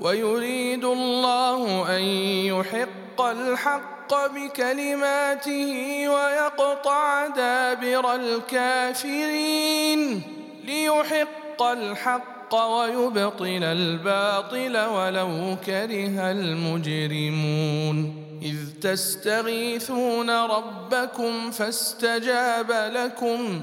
ويريد الله أن يحق الحق بكلماته ويقطع دابر الكافرين ليحق الحق ويبطل الباطل ولو كره المجرمون إذ تستغيثون ربكم فاستجاب لكم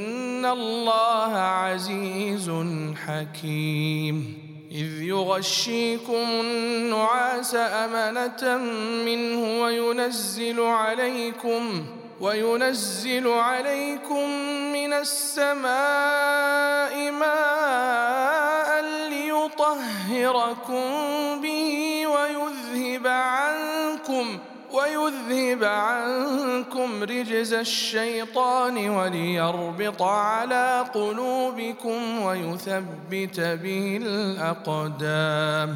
ان الله عزيز حكيم اذ يغشيكم النعاس امنه منه وينزل عليكم وينزل عليكم من السماء ماء ليطهركم به ويذهب عنكم ويذهب عنكم رجز الشيطان وليربط على قلوبكم ويثبت به الأقدام.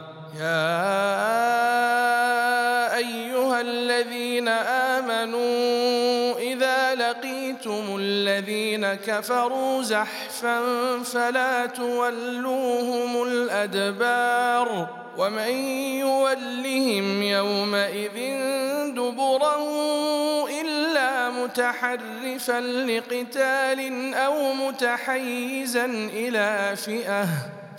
يا ايها الذين امنوا اذا لقيتم الذين كفروا زحفا فلا تولوهم الادبار ومن يولهم يومئذ دبره متحرفا لقتال أو متحيزا إلى فئه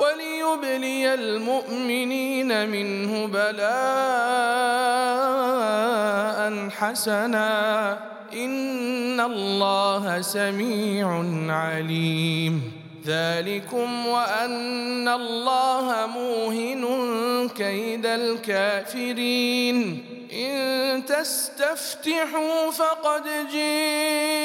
وليبلي المؤمنين منه بلاء حسنا. إن الله سميع عليم. ذلكم وأن الله موهن كيد الكافرين. إن تستفتحوا فقد جاءكم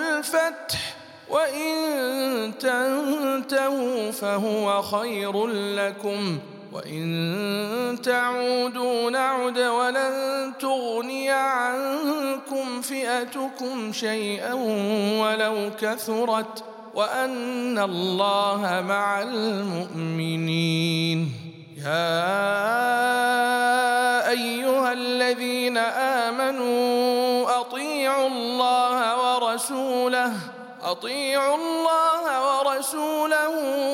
الفتح. وإن تنتهوا فهو خير لكم وإن تعودوا نعد ولن تغني عنكم فئتكم شيئا ولو كثرت وأن الله مع المؤمنين. يا أيها الذين آمنوا أطيعوا الله ورسوله أطيعوا الله ورسوله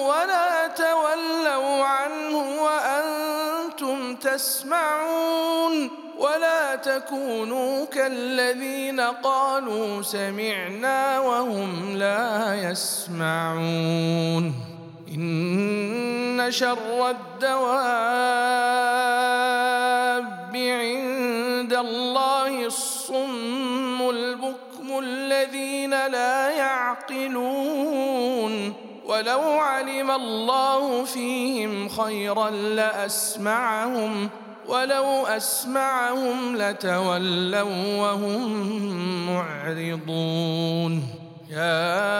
ولا تولوا عنه وأنتم تسمعون ولا تكونوا كالذين قالوا سمعنا وهم لا يسمعون. إن شر الدواب عند الله الصم البكر الذين لا يعقلون. ولو علم الله فيهم خيرا لأسمعهم ولو أسمعهم لتولوا وهم معرضون. يا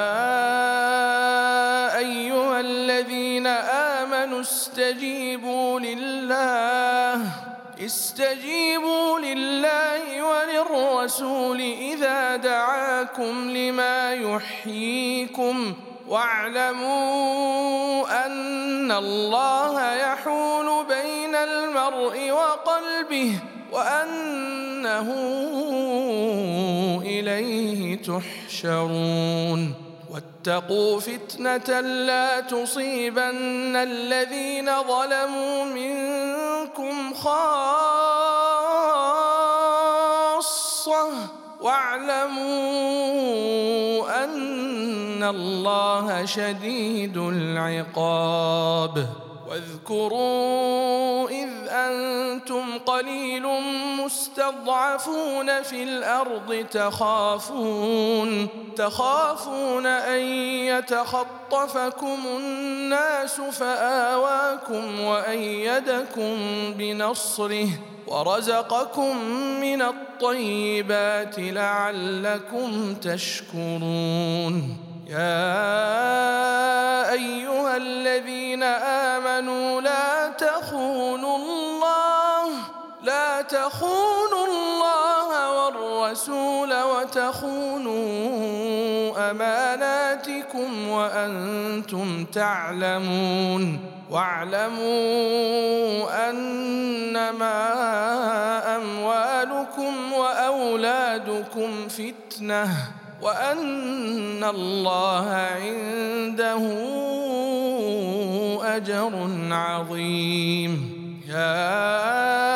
أيها الذين آمنوا استجيبوا لله. استجيبوا لله وللرسول إذا دعاكم لما يحييكم واعلموا أن الله يحول بين المرء وقلبه وأنه إليه تحشرون واتقوا فتنة لا تصيبن الذين ظلموا منكم خاصة واعلموا أن الله شديد العقاب واذكروا إذ أنتم قليل مستضعفون في الأرض تخافون تخافون أن يتخطفكم الناس فآواكم وأيدكم بنصره ورزقكم من الطيبات لعلكم تشكرون. يا أيها الذين آمنوا والرسول وتخونوا أماناتكم وأنتم تعلمون. واعلموا أنما أموالكم وأولادكم فتنة وأن الله عنده أجر عظيم. يا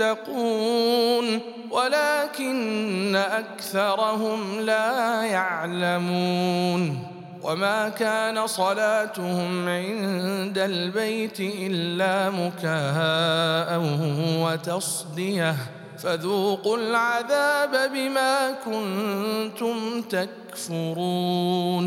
المتقون ولكن أكثرهم لا يعلمون. وما كان صلاتهم عند البيت إلا مكاء وتصديه فذوقوا العذاب بما كنتم تكفرون.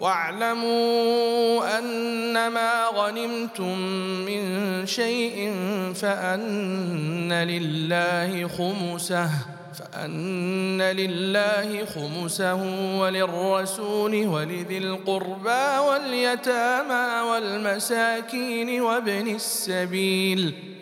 واعلموا أنما غنمتم من شيء فأن لله خمسه فأن لله خمسه وللرسول ولذي القربى واليتامى والمساكين وابن السبيل.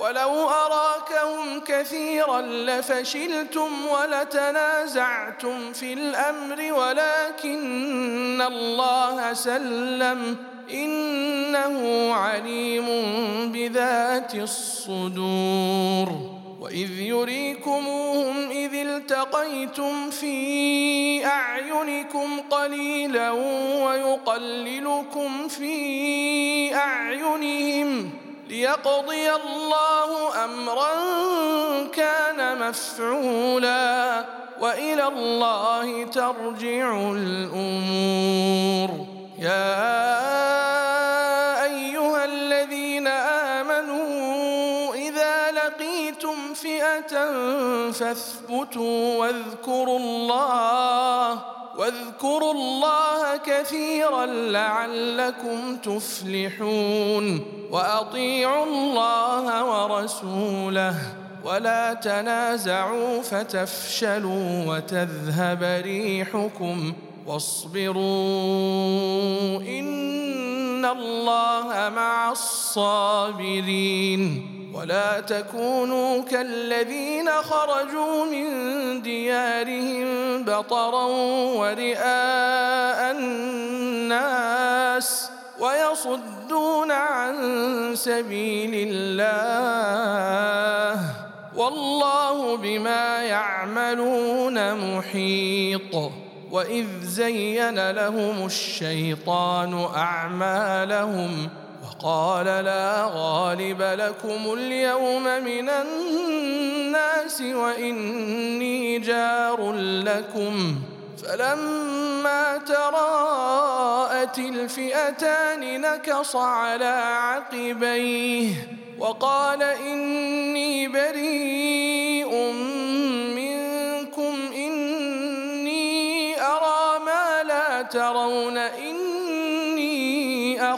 ولو أراكهم كثيرا لفشلتم ولتنازعتم في الأمر ولكن الله سلم. إنه عليم بذات الصدور. وإذ يريكموهم إذ التقيتم في أعينكم قليلا ويقللكم في أعينهم. ليقضي الله أمرا كان مفعولا وإلى الله ترجع الأمور. يا أيها الذين آمنوا فئة فاثبتوا واذكروا الله واذكروا الله كثيرا لعلكم تفلحون وأطيعوا الله ورسوله ولا تنازعوا فتفشلوا وتذهب ريحكم واصبروا إن الله مع الصابرين ولا تكونوا كالذين خرجوا من ديارهم بطرا ورئاء الناس ويصدون عن سبيل الله والله بما يعملون محيط وإذ زين لهم الشيطان أعمالهم وقال لا غالب لكم اليوم من الناس وإني جار لكم. فلما تراءت الفئتان نكص على عقبيه وقال إني بريء منكم إني أرى ما لا ترون اني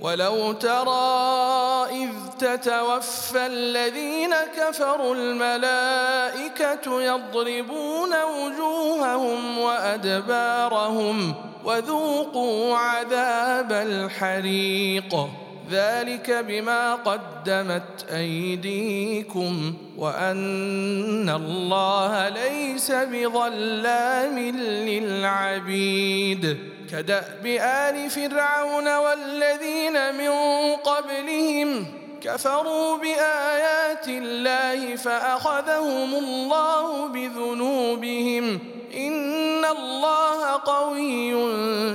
ولو ترى إذ تتوفى الذين كفروا الملائكة يضربون وجوههم وأدبارهم وذوقوا عذاب الحريق. ذلك بما قدمت أيديكم وأن الله ليس بظلام للعبيد. كداب ال فرعون والذين من قبلهم كفروا بآيات الله فأخذهم الله بذنوبهم إن الله قوي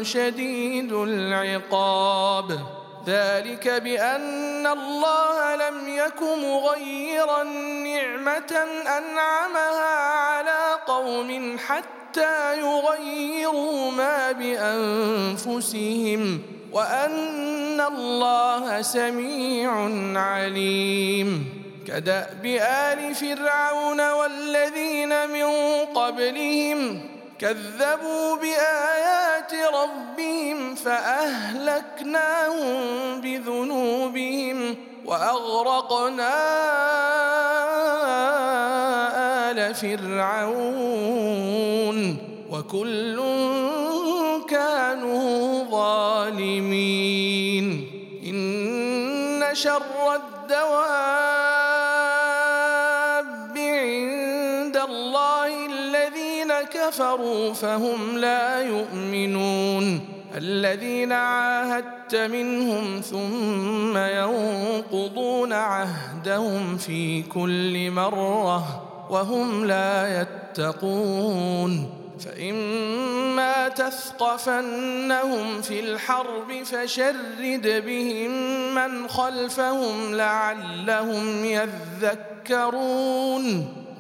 شديد العقاب. ذلك بأن الله لم يك مغيرا نعمة أنعمها على قوم حتى يغيروا ما بأنفسهم وأن الله سميع عليم. كدأب آل فرعون والذين من قبلهم كذبوا بآيات ربهم فأهلكناهم بذنوبهم وأغرقنا ال فرعون وكل كانوا ظالمين. إن شر الدواب عند الله الذين كفروا فهم لا يؤمنون. الذين عاهدت منهم ثم ينقضون عهدهم في كل مرة وهم لا يتقون فإما تثقفنهم في الحرب فشرد بهم من خلفهم لعلهم يذكرون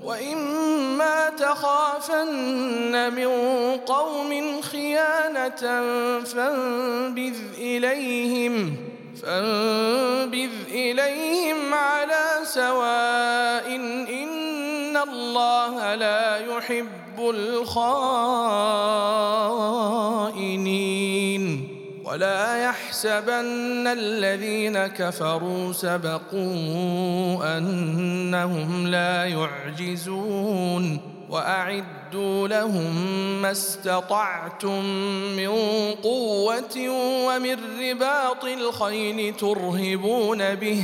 وإما تخافن من قوم خيانة فانبذ إليهم فانبذ إليهم على سواء إن الله لا يحب الخائنين ولا يحسبن الذين كفروا سبقوا انهم لا يعجزون واعدوا لهم ما استطعتم من قوه ومن رباط الخيل ترهبون به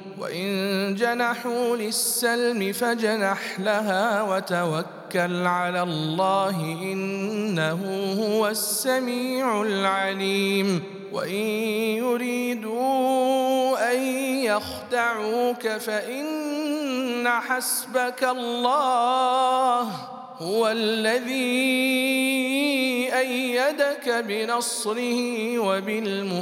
وإن جنحوا للسلم فجنح لها وتوكل على الله إنه هو السميع العليم. وإن يريدوا أن يخدعوك فإن حسبك الله هو الذي أيدك بنصره وبالمؤمنين.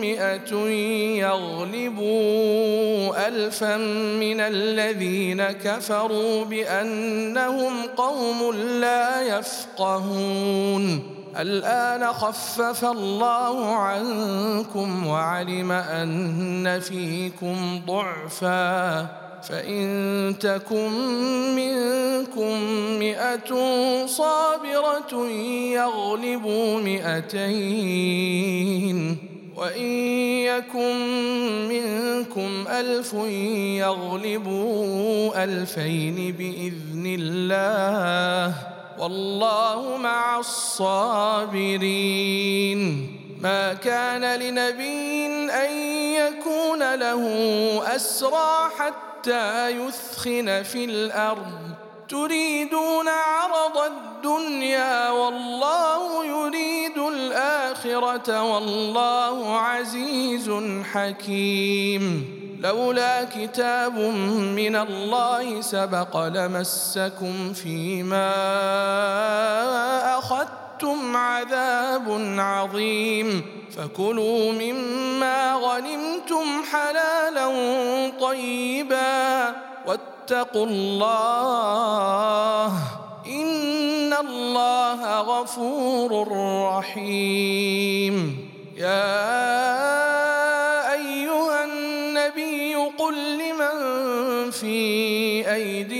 مئة يغلبوا الفا من الذين كفروا بأنهم قوم لا يفقهون. الآن خفف الله عنكم وعلم أن فيكم ضعفا. فإن تكن منكم مئة صابرة يغلبوا مئتين وإن يكن منكم ألف يغلبوا ألفين بإذن الله. والله مع الصابرين. ما كان لنبي أن يكون له أسرى حتى يثخن في الأرض. تريدون عرض الدنيا والله يريد الآخرة والله عزيز حكيم. لولا كتاب من الله سبق لمسكم فيما أخذتم عذاب عظيم. فكلوا مما غنمتم حلالا طيبا. واتقوا الله. إن الله غفور رحيم. يا أيها النبي قل لمن في أيديكم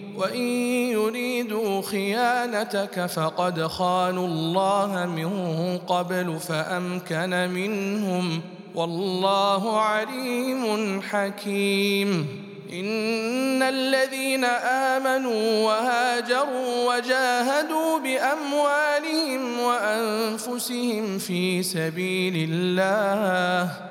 وان يريدوا خيانتك فقد خانوا الله من قبل فامكن منهم والله عليم حكيم. ان الذين امنوا وهاجروا وجاهدوا باموالهم وانفسهم في سبيل الله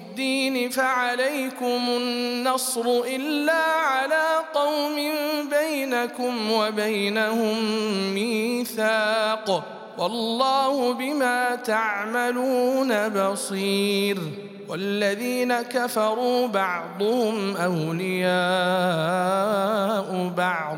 فعليكم النصر إلا على قوم بينكم وبينهم ميثاق والله بما تعملون بصير والذين كفروا بعضهم أولياء بعض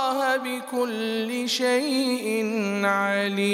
بكل شيء عليم.